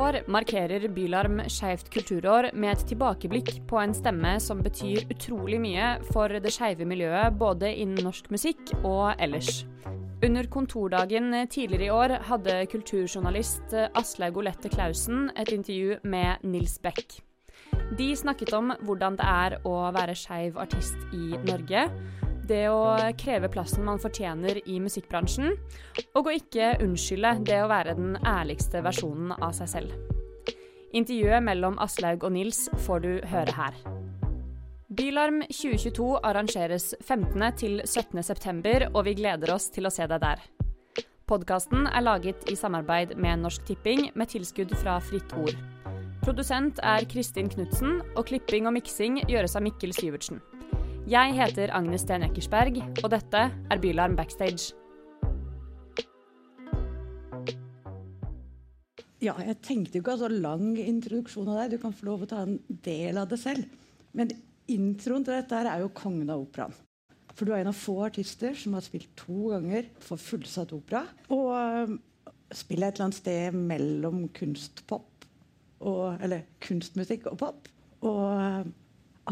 år markerer Bylarm Skeivt kulturår med et tilbakeblikk på en stemme som betyr utrolig mye for det skeive miljøet både innen norsk musikk og ellers. Under kontordagen tidligere i år hadde kulturjournalist Aslaug Olette Klausen et intervju med Nils Beck. De snakket om hvordan det er å være skeiv artist i Norge, det å kreve plassen man fortjener i musikkbransjen, og å ikke unnskylde det å være den ærligste versjonen av seg selv. Intervjuet mellom Aslaug og Nils får du høre her. Bylarm 2022 arrangeres 15. til 17. september, og vi gleder oss til å se deg der. Podkasten er laget i samarbeid med Norsk Tipping, med tilskudd fra Fritt Ord. Produsent er Kristin Knutsen, og klipping og miksing gjøres av Mikkel Syvertsen. Jeg heter Agnes Sten Eckersberg, og dette er Bylarm Backstage. Ja, jeg tenkte jo ikke så lang introduksjon av deg. Du kan få lov å ta en del av det selv. Men introen til dette her er jo kongen av operaen. For du er en av få artister som har spilt to ganger for fullsatt opera. Og uh, spiller et eller annet sted mellom kunstpop og, Eller kunstmusikk og pop. Og uh,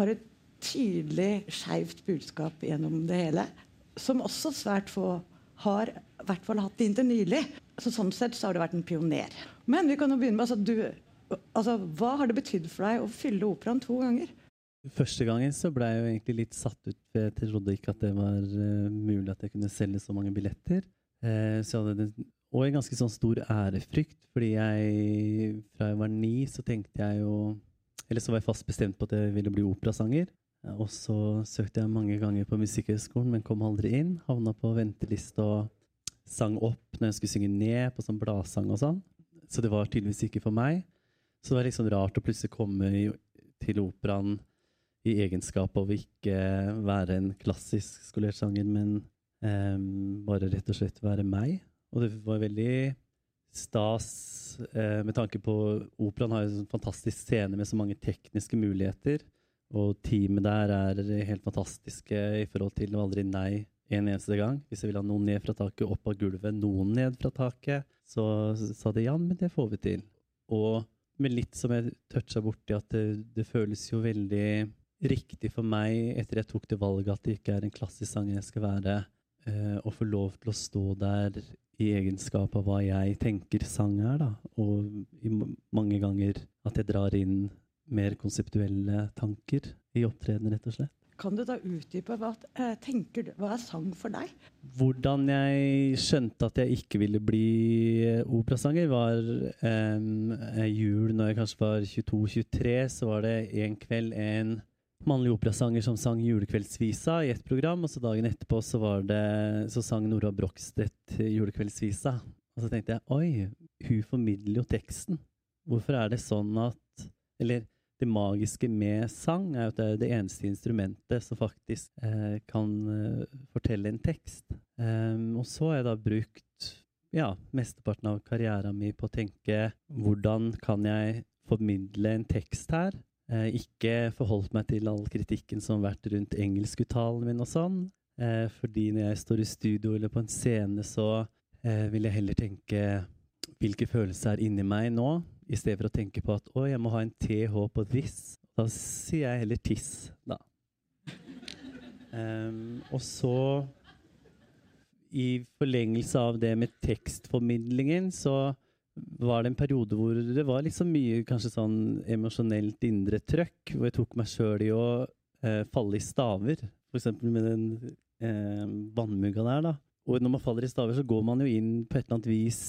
har et tydelig skeivt budskap gjennom det hele. Som også svært få har i hvert fall hatt inntil nylig. Så sånn sett så har du vært en pioner. Men vi kan jo begynne med altså, du, altså, Hva har det betydd for deg å fylle operaen to ganger? Første gangen så ble jeg jo egentlig litt satt ut. Jeg trodde ikke at det var uh, mulig at jeg kunne selge så mange billetter. Uh, så hadde den, og en ganske sånn stor ærefrykt, fordi jeg fra jeg var ni, så tenkte jeg jo Eller så var jeg fast bestemt på at jeg ville bli operasanger. Og så søkte jeg mange ganger på Musikkhøgskolen, men kom aldri inn. Havna på venteliste og sang opp når jeg skulle synge ned på sånn bladsang og sånn. Så det var tydeligvis ikke for meg. Så det var liksom rart å plutselig komme til operaen i egenskap av ikke være en klassisk skolert sanger, men um, bare rett og slett være meg. Og det var veldig stas uh, med tanke på Operaen har jo en fantastisk scene med så mange tekniske muligheter. Og teamet der er helt fantastiske i forhold til å aldri nei en eneste gang. Hvis jeg ville ha noen ned fra taket, opp av gulvet, noen ned fra taket, så sa de ja, men det får vi til. Og med litt som jeg toucha borti, at det, det, føles jo veldig riktig for meg etter jeg tok det valget at det ikke er en klassisk sang jeg skal være, eh, å få lov til å stå der i egenskap av hva jeg tenker sang er, da. Og mange ganger at jeg drar inn mer konseptuelle tanker i opptredenen, rett og slett. Kan du da utdype hva, eh, tenker hva er sang for deg? Hvordan jeg skjønte at jeg ikke ville bli eh, operasanger, var um, jul når jeg kanskje var 22-23. Så var det en kveld en mannlig operasanger som sang julekveldsvisa i et program, og så dagen etterpå så, var det, så sang Nora Brogstedt julekveldsvisa. Og så tenkte jeg oi, hun formidler jo teksten. Hvorfor er det sånn at Eller det magiske med sang er at det er det eneste instrumentet som faktisk eh, kan eh, fortelle en tekst. Um, og så har jeg da brukt ja, mesteparten av karrieren min på å tenke hvordan kan jeg formidle en tekst her? Eh, ikke forholdt meg til all kritikken som har vært rundt engelskuttalen min og sånn. Eh, fordi når jeg står i studio eller på en scene, så eh, vil jeg heller tenke hvilke følelser er inni meg nå? I stedet for å tenke på at å, jeg må ha en TH på this. Da sier jeg heller tiss, da. Um, og så, i forlengelse av det med tekstformidlingen, så var det en periode hvor det var liksom mye kanskje sånn emosjonelt indre trøkk, hvor jeg tok meg sjøl i å eh, falle i staver. F.eks. med den eh, vannmugga der, da. Og når man faller i staver, så går man jo inn på et eller annet vis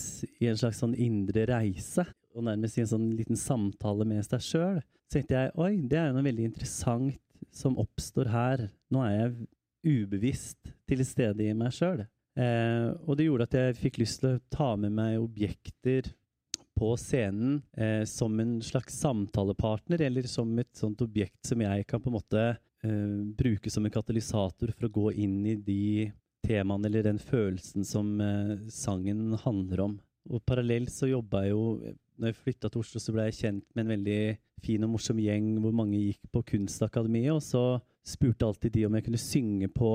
i en slags sånn indre reise og nærmest i en sånn liten samtale med seg sjøl, så tenkte jeg oi, det er jo noe veldig interessant som oppstår her. Nå er jeg ubevisst til stede i meg sjøl. Eh, og det gjorde at jeg fikk lyst til å ta med meg objekter på scenen eh, som en slags samtalepartner, eller som et sånt objekt som jeg kan på en måte eh, bruke som en katalysator for å gå inn i de temaene eller den følelsen som eh, sangen handler om. Og parallelt så jobba jeg jo når jeg flytta til Oslo, så ble jeg kjent med en veldig fin og morsom gjeng hvor mange gikk på Kunstakademiet. Og så spurte alltid de om jeg kunne synge på,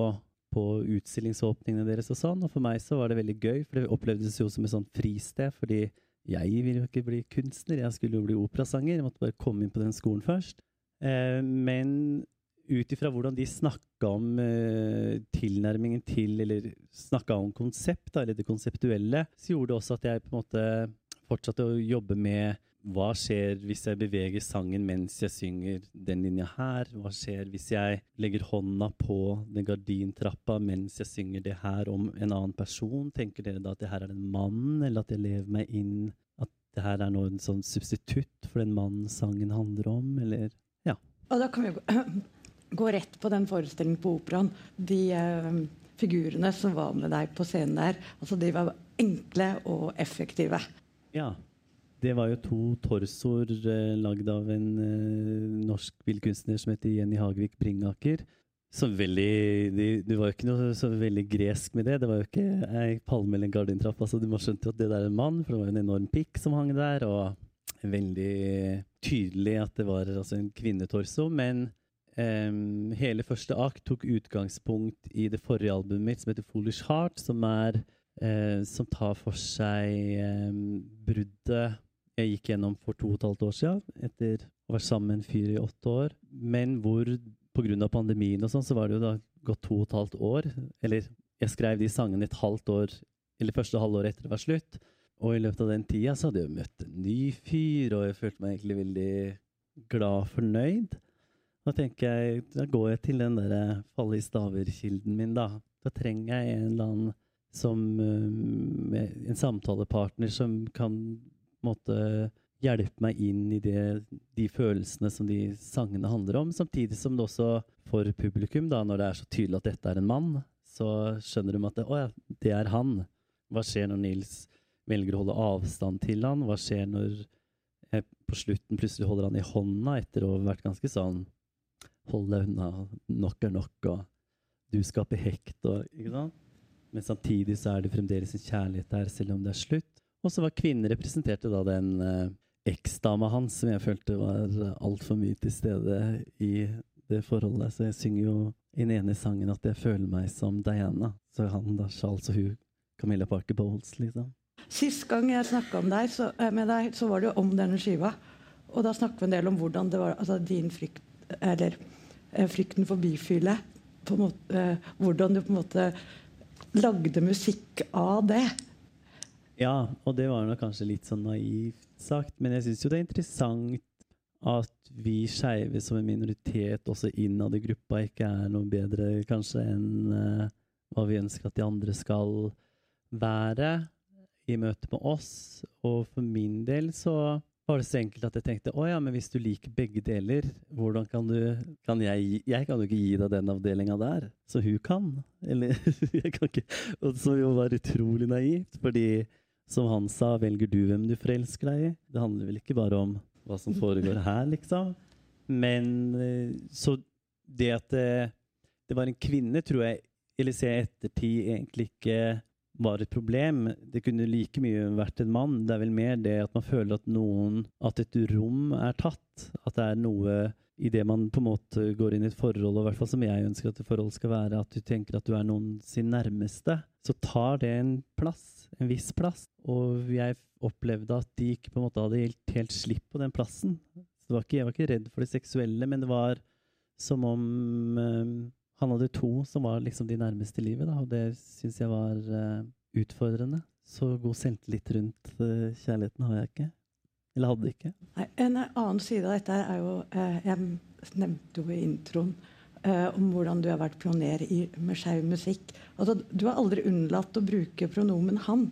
på utstillingsåpningene deres og sånn. Og for meg så var det veldig gøy, for det opplevdes jo som et sånt fristed. Fordi jeg ville jo ikke bli kunstner, jeg skulle jo bli operasanger. Jeg måtte bare komme inn på den skolen først. Eh, men ut ifra hvordan de snakka om eh, tilnærmingen til, eller snakka om konsept, eller det konseptuelle, så gjorde det også at jeg på en måte fortsatte å jobbe med hva skjer hvis jeg beveger sangen mens jeg synger den linja her? Hva skjer hvis jeg legger hånda på den gardintrappa mens jeg synger det her om en annen person? Tenker dere da at det her er en mann, eller at jeg lever meg inn At det her er noe en sånn substitutt for den mannen sangen handler om, eller Ja. Og da kan vi gå, rett på den forestillingen på operaen. De eh, figurene som var med deg på scenen der, altså de var enkle og effektive. Ja. Det var jo to torsoer eh, lagd av en eh, norsk billedkunstner som heter Jenny Hagevik Bringaker. Så veldig, de, det var jo ikke noe så veldig gresk med det. Det var jo ikke ei palme eller en gardintrapp. Altså, du må skjønne at det der er en mann, for det var jo en enorm pikk som hang der. Og veldig tydelig at det var altså, en kvinnetorso. Men Um, hele første akt tok utgangspunkt i det forrige albumet mitt, som heter Foolish Heart, som, er, uh, som tar for seg um, bruddet jeg gikk gjennom for to og et halvt år siden, etter å være sammen med en fyr i åtte år, men hvor pga. pandemien og sånn, så var det jo da gått to og et halvt år. Eller jeg skrev de sangene et halvt år, eller første halvår etter det var slutt. Og i løpet av den tida så hadde jeg møtt en ny fyr, og jeg følte meg egentlig veldig glad og fornøyd. Da tenker jeg, da går jeg til den der falle i staver-kilden min, da. Da trenger jeg en eller annen som En samtalepartner som kan måtte hjelpe meg inn i det, de følelsene som de sangene handler om. Samtidig som det også for publikum, da, når det er så tydelig at dette er en mann, så skjønner de at det, å ja, det er han. Hva skjer når Nils velger å holde avstand til han? Hva skjer når jeg på slutten plutselig holder han i hånda etter å ha vært ganske sånn Hold deg unna, nok er nok, og du skaper hekt, og? Men samtidig så er det fremdeles en kjærlighet der, selv om det er slutt. Og så var kvinnen representerte da den eh, eksdama hans, som jeg følte var altfor mye til stede i det forholdet. Så jeg synger jo i den ene sangen at jeg føler meg som Diana. Så han da Charles og hun Camilla Parker Bowles, liksom. Sist gang jeg snakka eh, med deg, så var det jo om denne skiva. Og da snakket vi en del om hvordan det var altså din frykt eller Eh, frykten for bifile. Måte, eh, hvordan du på en måte lagde musikk av det. Ja, og det var nok kanskje litt sånn naivt sagt, men jeg syns jo det er interessant at vi skeive som en minoritet også innad i gruppa ikke er noe bedre kanskje enn uh, hva vi ønsker at de andre skal være i møte med oss. Og for min del så var det så enkelt at jeg tenkte å ja, men hvis du liker begge deler, hvordan kan du kan jeg, jeg kan jo ikke gi deg den avdelinga der, så hun kan. Eller jeg kan ikke Og så jo var utrolig naivt, fordi som han sa, velger du hvem du forelsker deg i? Det handler vel ikke bare om hva som foregår her, liksom. Men eh, så det at det, det var en kvinne, tror jeg, eller ser jeg ettertid, egentlig ikke var et problem. Det kunne like mye vært en mann. Det er vel mer det at man føler at noen At et rom er tatt. At det er noe i det man på en måte går inn i et forhold, og i hvert fall som jeg ønsker at et forhold skal være, at du tenker at du er noen sin nærmeste, så tar det en plass. En viss plass. Og jeg opplevde at de ikke på en måte hadde helt, helt slipp på den plassen. Så var ikke, jeg var ikke redd for det seksuelle, men det var som om um, han hadde to som var liksom de nærmeste i livet, da, og det syns jeg var uh, utfordrende. Så god selvtillit rundt uh, kjærligheten har jeg ikke. Eller hadde ikke. Nei, en annen side av dette er jo uh, Jeg nevnte jo i introen om hvordan du har vært pioner i, med skeiv musikk. Altså, du har aldri unnlatt å bruke pronomen 'han',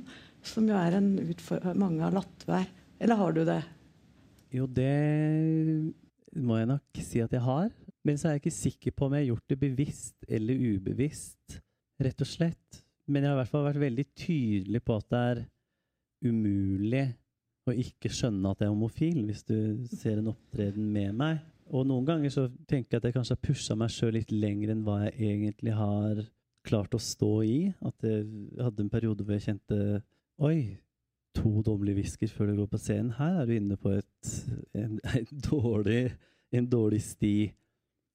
som jo er en utfordring mange har latt være. Eller har du det? Jo, det må jeg nok si at jeg har. Men så er jeg ikke sikker på om jeg har gjort det bevisst eller ubevisst, rett og slett. Men jeg har i hvert fall vært veldig tydelig på at det er umulig å ikke skjønne at jeg er homofil, hvis du ser en opptreden med meg. Og noen ganger så tenker jeg at jeg kanskje har pusha meg sjøl litt lenger enn hva jeg egentlig har klart å stå i. At jeg hadde en periode hvor jeg kjente Oi, to dårlige hvisker før du går på scenen. Her er du inne på et, en, en, dårlig, en dårlig sti.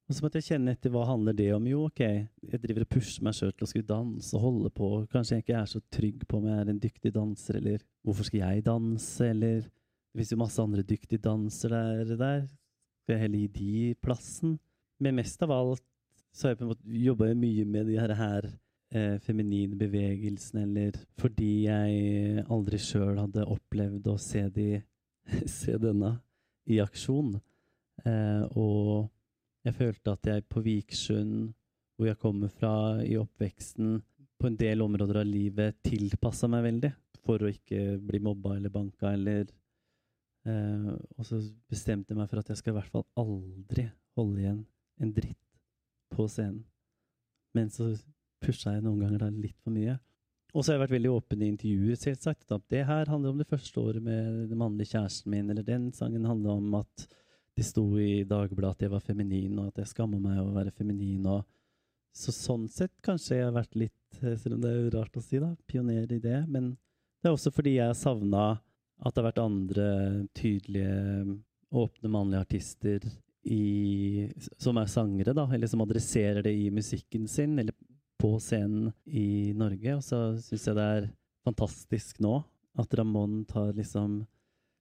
Og så måtte jeg kjenne etter hva handler det om. Jo, ok, jeg driver og pusher meg sjøl til å skulle danse og holde på. Kanskje jeg ikke er så trygg på om jeg er en dyktig danser, eller hvorfor skal jeg danse, eller Det finnes jo masse andre dyktige dansere der, der. Skal jeg heller gi de plassen? Men mest av alt så har jeg på en måte jobba mye med de her, her eh, feminine bevegelsene, eller fordi jeg aldri sjøl hadde opplevd å se, de, se denne i aksjon. Eh, og jeg følte at jeg på Viksund, hvor jeg kommer fra i oppveksten, på en del områder av livet tilpassa meg veldig for å ikke bli mobba eller banka eller eh, Og så bestemte jeg meg for at jeg skal i hvert fall aldri holde igjen en dritt på scenen. Men så pusha jeg noen ganger da litt for mye. Og så har jeg vært veldig åpen i intervjuer. selvsagt. At det her handler om det første året med den mannlige kjæresten min, eller den sangen handler om at det sto i Dagbladet at jeg var feminin, og at jeg skammer meg over å være feminin. og så sånn sett kanskje jeg har vært litt, eh, selv om det er rart å si, da, pioner i det. Men det er også fordi jeg savna at det har vært andre tydelige, åpne mannlige artister i, som er sangere, da, eller som adresserer det i musikken sin, eller på scenen i Norge. Og så syns jeg det er fantastisk nå at Ramón tar liksom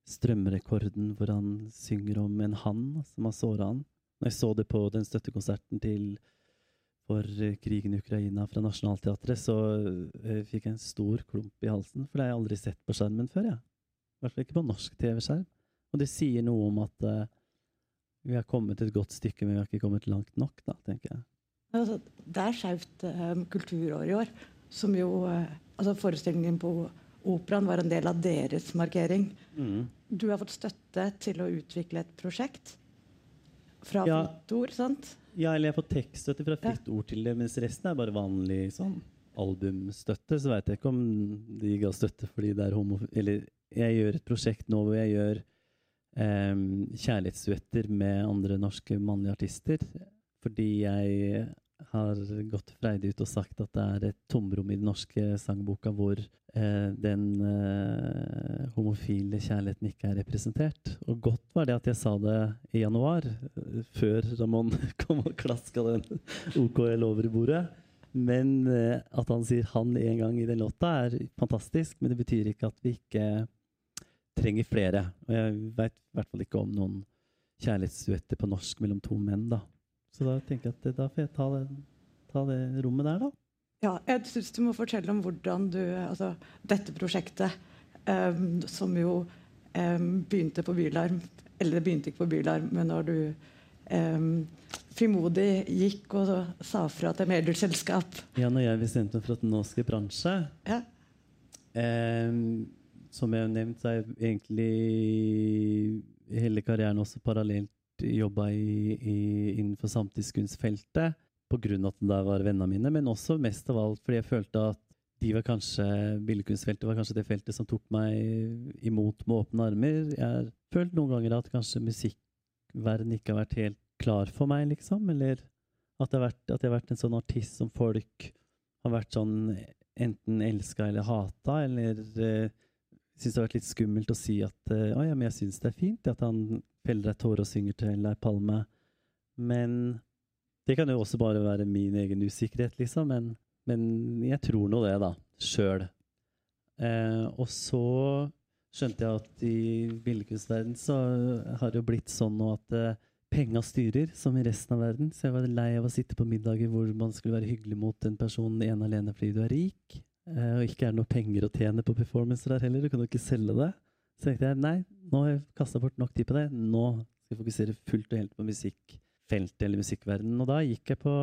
strømrekorden hvor han synger om en hann som har såra han. Når jeg så det på den støttekonserten til for krigen i Ukraina fra Nationaltheatret, så uh, fikk jeg en stor klump i halsen, for det har jeg aldri sett på skjermen før. jeg. I hvert fall ikke på norsk TV-skjerm. Og det sier noe om at uh, vi har kommet et godt stykke, men vi har ikke kommet langt nok, da, tenker jeg. Altså, det er skjevt um, kulturår i år, som jo uh, altså Forestillingen på Operaen var en del av deres markering. Mm. Du har fått støtte til å utvikle et prosjekt fra ja. Fritt Ord, sant? Ja, eller jeg har fått tekststøtte fra Fritt Ord til det, mens resten er bare vanlig sånn albumstøtte. Så veit jeg ikke om de ga støtte fordi det er homo... Eller jeg gjør et prosjekt nå hvor jeg gjør um, kjærlighetsduetter med andre norske mannlige artister. Fordi jeg har gått freidig ut og sagt at det er et tomrom i den norske sangboka hvor eh, den eh, homofile kjærligheten ikke er representert. Og godt var det at jeg sa det i januar, eh, før Ramón kom og klaska den OKL over i bordet. Men eh, at han sier 'han' en gang i den låta, er fantastisk. Men det betyr ikke at vi ikke trenger flere. Og jeg veit i hvert fall ikke om noen kjærlighetsduetter på norsk mellom to menn. da. Så da tenker jeg at da får jeg ta det, ta det rommet der, da. Ja, jeg syns du må fortelle om hvordan du Altså dette prosjektet, um, som jo um, begynte på Bylarm Eller det begynte ikke på Bylarm, men når du um, frimodig gikk og sa fra til medieselskap Ja, når jeg bestemte meg for at nå skal jeg bransje ja. Som jeg har nevnt, så er jeg egentlig hele karrieren også parallelt jobba innenfor samtidskunstfeltet pga. at det var vennene mine, men også mest av alt fordi jeg følte at de var kanskje, billedkunstfeltet var kanskje det feltet som tok meg imot med åpne armer. Jeg har følt noen ganger at kanskje musikkverden ikke har vært helt klar for meg, liksom. Eller at jeg har vært, jeg har vært en sånn artist som folk har vært sånn enten elska eller hata, eller uh, syns det har vært litt skummelt å si at uh, ja, men jeg syns det er fint at han feller ei tåre og synger til ei palme. Men det kan jo også bare være min egen usikkerhet, liksom. Men, men jeg tror nå det, da. Sjøl. Eh, og så skjønte jeg at i billedkunstverdenen så har det jo blitt sånn nå at eh, penga styrer, som i resten av verden. Så jeg var lei av å sitte på middager hvor man skulle være hyggelig mot en person ene alene fordi du er rik. Eh, og ikke er det noe penger å tjene på performancer der heller. Du kan jo ikke selge det. Så tenkte jeg nei, nå har jeg kasta bort nok tid på det. Nå skal jeg fokusere fullt og helt på musikkfeltet eller musikkverdenen. Og da gikk jeg på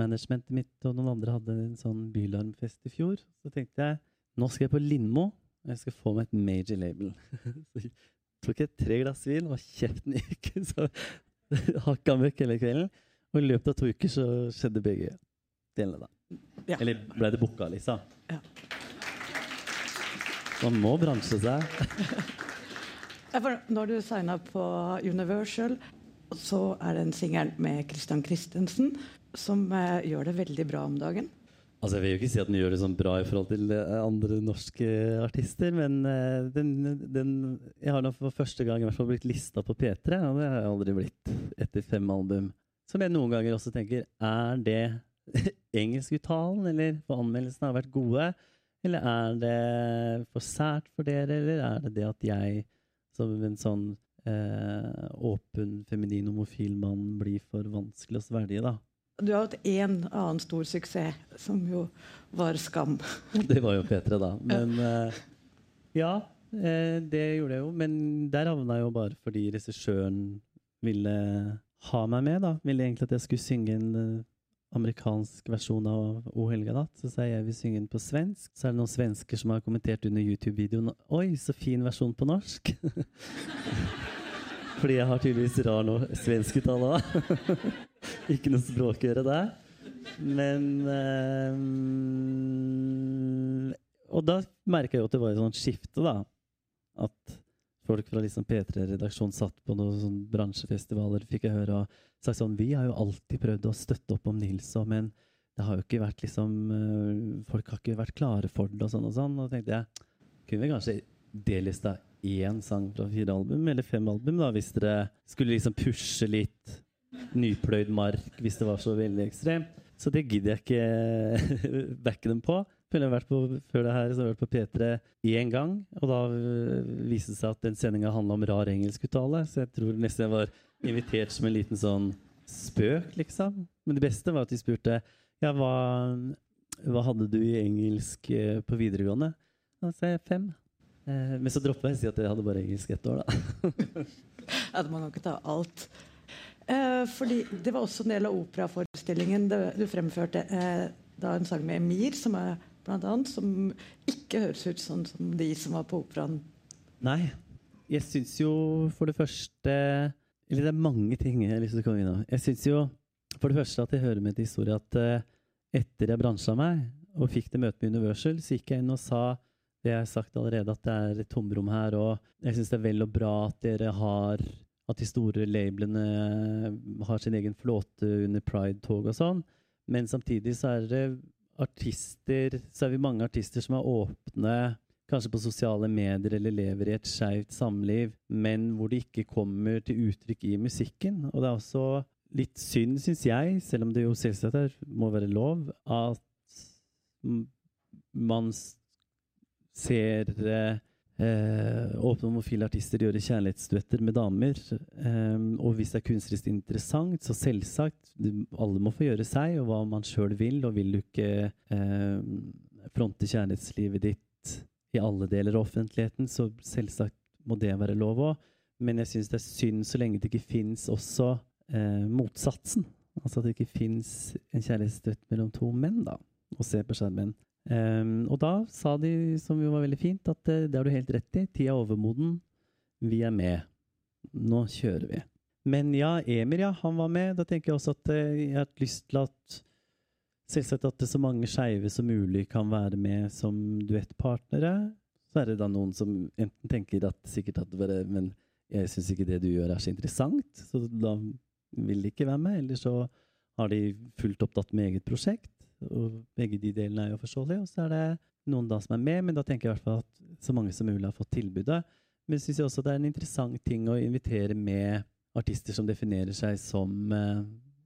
managementet mitt, og noen andre hadde en sånn Bylarmfest i fjor. Så tenkte jeg nå skal jeg på Lindmo, og jeg skal få meg et major label. så tok jeg tre glass vin, og kjeften gikk. Så hakka møkk hele kvelden. Og i løpet av to uker så skjedde begge delene, da. Ja. Eller ble det booka, Lisa? Ja. Man må bransje seg. Når du signa på Universal, så er det en singel med Christian Christensen som eh, gjør det veldig bra om dagen. Altså Jeg vil jo ikke si at den gjør det sånn bra i forhold til eh, andre norske artister, men eh, den, den Jeg har nå for første gang i hvert fall blitt lista på P3, og det har jeg aldri blitt etter fem album. som jeg noen ganger også tenker Er det engelskuttalen, eller for anmeldelsene har vært gode? Eller er det for sært for dere, eller er det det at jeg som en sånn eh, åpen, feminin, homofil mann blir for vanskelig å svelge, da? Du har hatt én annen stor suksess, som jo var Skam. Det var jo P3, da. Men eh, ja, eh, det gjorde jeg jo. Men der havna jeg jo bare fordi regissøren ville ha meg med, da. Ville egentlig at jeg skulle synge en uh, amerikansk versjon av O helga natt. Så sa jeg jeg vil synge den på svensk. Så er det noen svensker som har kommentert under YouTube-videoen Oi, så fin versjon på norsk! Fordi jeg har tydeligvis rar no svenskuttale òg. Ikke noe språkøre der. Men um, Og da merka jeg jo at det var et sånt skifte, da. At folk fra liksom P3-redaksjonen satt på noen sånn bransjefestivaler, fikk jeg høre og sagt sånn Vi har jo alltid prøvd å støtte opp om Nils og men det har jo ikke vært liksom Folk har ikke vært klare for det og sånn og sånn. Og da tenkte jeg kunne vi kanskje delista én sang fra fire album, eller fem album, da, hvis dere skulle liksom pushe litt nypløyd mark hvis det var så veldig ekstremt. Så det gidder jeg ikke backe dem på. Har vært på, før det her så har jeg vært på P3 én gang, og da viste det seg at den sendinga handla om rar engelskuttale, så jeg tror nesten jeg var invitert som en liten sånn spøk, liksom. Men det beste var at de spurte ja, hva, hva hadde du i engelsk på videregående? Da sa jeg fem. Eh, men så droppa jeg å si at jeg hadde bare engelsk ett år, da. ja, man kan ikke ta alt. Eh, fordi det var også en del av operaforestillingen du fremførte eh, da en sang med Emir, som er blant annet, som ikke høres ut sånn som de som var på operaen. Nei. Jeg syns jo for det første Eller det er mange ting jeg har lyst til å komme inn på. Jeg syns jo for det første at jeg hører med til historie at uh, etter jeg bransja meg og fikk det møtet med Universal, så gikk jeg inn og sa det jeg har sagt allerede, at det er et tomrom her. Og jeg syns det er vel og bra at dere har At de store labelene har sin egen flåte under Pride-tog og sånn. Men samtidig så er det artister Så er vi mange artister som er åpne kanskje på sosiale medier eller lever i et skeivt samliv, men hvor det ikke kommer til uttrykk i musikken. Og det er også litt synd, syns jeg, selv om det jo selvsagt er, må være lov, at man ser eh, åpne homofile artister gjøre kjærlighetsduetter med damer. Eh, og hvis det er kunstnerisk interessant, så selvsagt. Alle må få gjøre seg og hva man sjøl vil. Og vil du ikke eh, fronte kjærlighetslivet ditt i alle deler av offentligheten, så selvsagt må det være lov òg. Men jeg syns det er synd så lenge det ikke fins også eh, motsatsen. Altså at det ikke fins en kjærlighetsduett mellom to menn, da. Og se på skjermen. Um, og da sa de, som jo var veldig fint, at uh, det har du helt rett i. Tida er overmoden. Vi er med. Nå kjører vi. Men ja, Emir, ja, han var med. Da tenker jeg også at uh, jeg har lyst til at Selvsagt at det så mange skeive som mulig kan være med som duettpartnere. Så er det da noen som enten tenker at sikkert at bare, Men jeg syns ikke det du gjør er så interessant, så da vil de ikke være med. Eller så har de fullt opptatt med eget prosjekt. Og begge de delene er jo forståelige. Og så er det noen da som er med, men da tenker jeg i hvert fall at så mange som mulig har fått tilbudet. Men jeg syns også det er en interessant ting å invitere med artister som definerer seg som eh,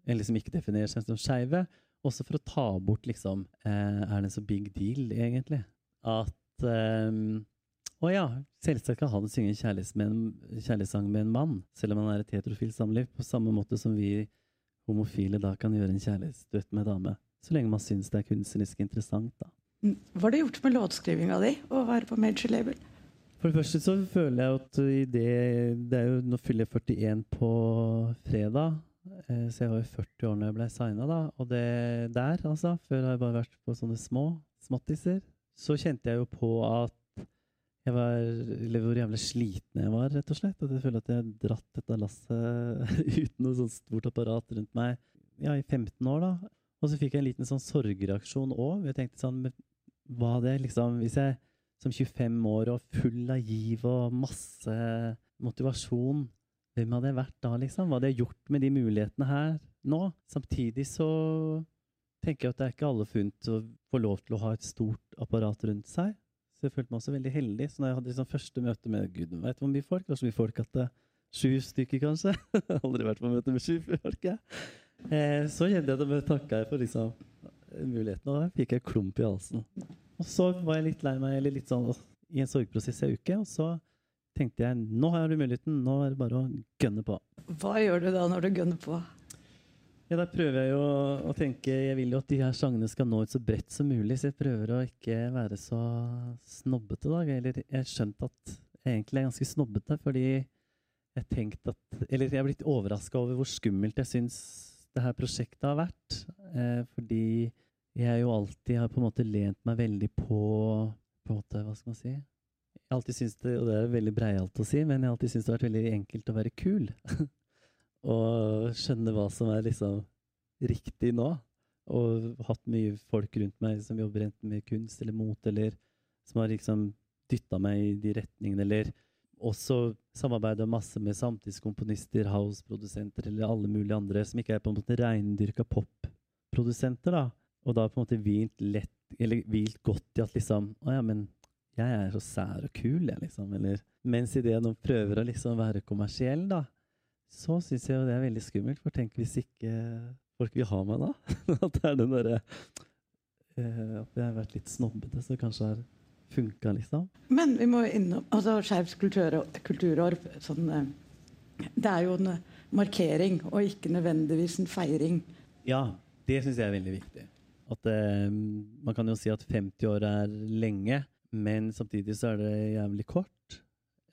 Eller som ikke definerer seg som skeive. Også for å ta bort liksom eh, Er det en så big deal, egentlig? At um, ja, selvsagt kan han synge en kjærlighetssang med en mann, selv om han er et heterofilt samliv, på samme måte som vi homofile da kan gjøre en kjærlighetsduett med dame. Så lenge man syns det er kunstnerisk interessant, da. Mm. Hva har det gjort med låtskrivinga di å være på major label? For det første så føler jeg at i det, det er jo, Nå fyller jeg 41 på fredag, eh, så jeg var jo 40 år når jeg ble signa, da. Og det der, altså, før har jeg bare vært på sånne små småttiser, så kjente jeg jo på at jeg var, eller hvor jævlig sliten jeg var, rett og slett. At jeg føler at jeg har dratt dette lasset uten noe sånt stort apparat rundt meg ja, i 15 år, da. Og så fikk jeg en liten sånn sorgreaksjon òg. Jeg tenkte sånn Hva det liksom Hvis jeg som 25 år og full av giv og masse motivasjon Hvem hadde jeg vært da, liksom? Hva hadde jeg gjort med de mulighetene her nå? Samtidig så tenker jeg at det er ikke alle funnet å få lov til å ha et stort apparat rundt seg. Så jeg følte meg også veldig heldig. Så når jeg hadde liksom første møte med Gud vet hvor mye folk, det var så mye folk at det Sju stykker, kanskje. Aldri vært på møte med sju folk. Jeg. Eh, så kjente jeg at jeg takka for liksom, muligheten, og da fikk jeg klump i halsen. Og så var jeg litt lei meg, eller litt sånn i en sorgprosess i uke, og så tenkte jeg nå har du muligheten, nå er det bare å gønne på. Hva gjør du da når du gønner på? Ja, Da prøver jeg jo å tenke Jeg vil jo at de her sangene skal nå ut så bredt som mulig, så jeg prøver å ikke være så snobbete, da. Eller jeg har skjønt at jeg egentlig er ganske snobbete, fordi jeg tenkte at Eller jeg er blitt overraska over hvor skummelt jeg syns det her prosjektet har vært. Eh, fordi jeg jo alltid har på en måte lent meg veldig på På en måte, hva skal man si? Jeg alltid synes det, og det er veldig breialt å si, men jeg har alltid syntes det har vært veldig enkelt å være kul. og skjønne hva som er liksom riktig nå. Og hatt mye folk rundt meg som jobber enten med kunst eller mot, eller som har liksom dytta meg i de retningene, eller også samarbeider masse med samtidskomponister, house-produsenter eller alle mulige andre som ikke er på en måte reindyrka pop-produsenter, da. Og da på en måte hvilt lett, eller hvilt godt i at liksom Å ja, men jeg er så sær og kul, jeg, liksom. Eller mens idet noen prøver å liksom være kommersiell, da, så syns jeg jo det er veldig skummelt. For tenk hvis ikke folk vil ha meg da? at det er den derre uh, At jeg har vært litt snobbete, så kanskje har funka, liksom. Men vi må innom altså Skeivt kulturår, kulturår sånn, uh, Det er jo en markering, og ikke nødvendigvis en feiring. Ja, det syns jeg er veldig viktig. At eh, Man kan jo si at 50 år er lenge, men samtidig så er det jævlig kort.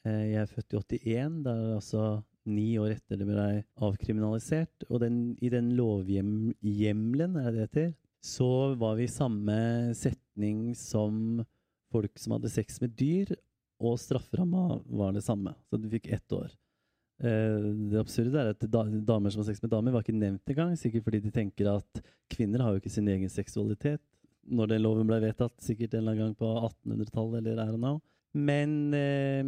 Jeg er født i 81. Det er altså ni år etter det ble avkriminalisert. Og den, i den lovhjemmelen, er det det heter, så var vi i samme setning som folk som hadde sex med dyr, og strafferamma var det samme. Så du fikk ett år. Eh, det absurde er at damer som har sex med damer, var ikke nevnt engang. Sikkert fordi de tenker at kvinner har jo ikke sin egen seksualitet. Når den loven ble vedtatt, sikkert en eller annen gang på 1800-tallet eller I don't know. Men eh,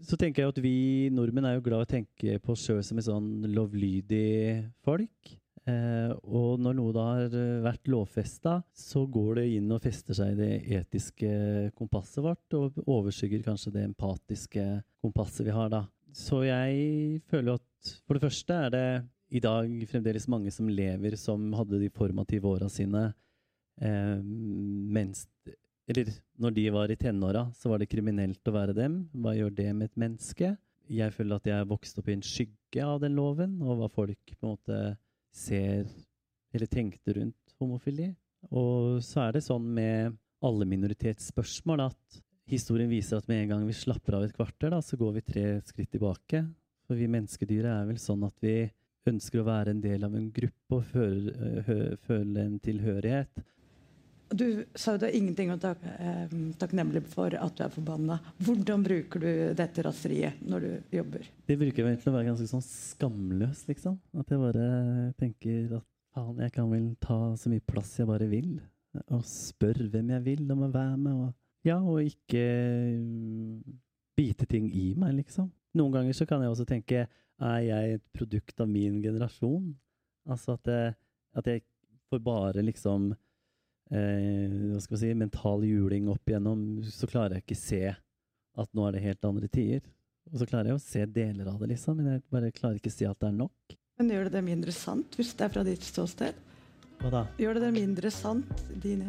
så tenker jeg at vi nordmenn er jo glad i å tenke på oss sjøl som et sånn lovlydig folk. Eh, og når noe da har vært lovfesta, så går det inn og fester seg i det etiske kompasset vårt, og overskygger kanskje det empatiske kompasset vi har, da. Så jeg føler at for det første er det i dag fremdeles mange som lever som hadde de formative åra sine eh, mens eller når de var i tenåra, så var det kriminelt å være dem. Hva gjør det med et menneske? Jeg føler at jeg vokste opp i en skygge av den loven, og hva folk på en måte ser eller tenkte rundt homofili. Og så er det sånn med alle minoritetsspørsmål at historien viser at med en gang vi slapper av et kvarter, da, så går vi tre skritt tilbake. For vi menneskedyret er vel sånn at vi ønsker å være en del av en gruppe og føle, føle en tilhørighet. Du sa jo du har ingenting å takke, eh, takknemlig for at du er forbanna. Hvordan bruker du dette raseriet når du jobber? Det bruker jeg til å være ganske sånn skamløs, liksom. At jeg bare tenker at faen, jeg kan vel ta så mye plass jeg bare vil. Og spørre hvem jeg vil om å være med. Og, ja, og ikke mm, bite ting i meg, liksom. Noen ganger så kan jeg også tenke er jeg et produkt av min generasjon? Altså at jeg, at jeg får bare liksom eh, hva skal vi si, mental juling opp igjennom, så klarer jeg ikke se at nå er det helt andre tider. Og så klarer jeg å se deler av det, liksom, men jeg bare klarer ikke å si at det er nok. Men gjør det det mindre sant, hvis det er fra ditt ståsted? Hva da? Gjør det det mindre sant dine,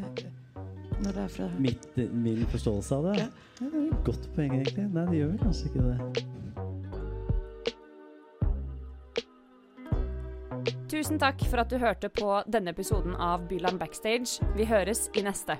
når det er fra Mitt, Min forståelse av det? Ja. ja det er et godt poeng, egentlig. Nei, det gjør vel kanskje ikke det. Tusen takk for at du hørte på denne episoden av Byland Backstage. Vi høres i neste.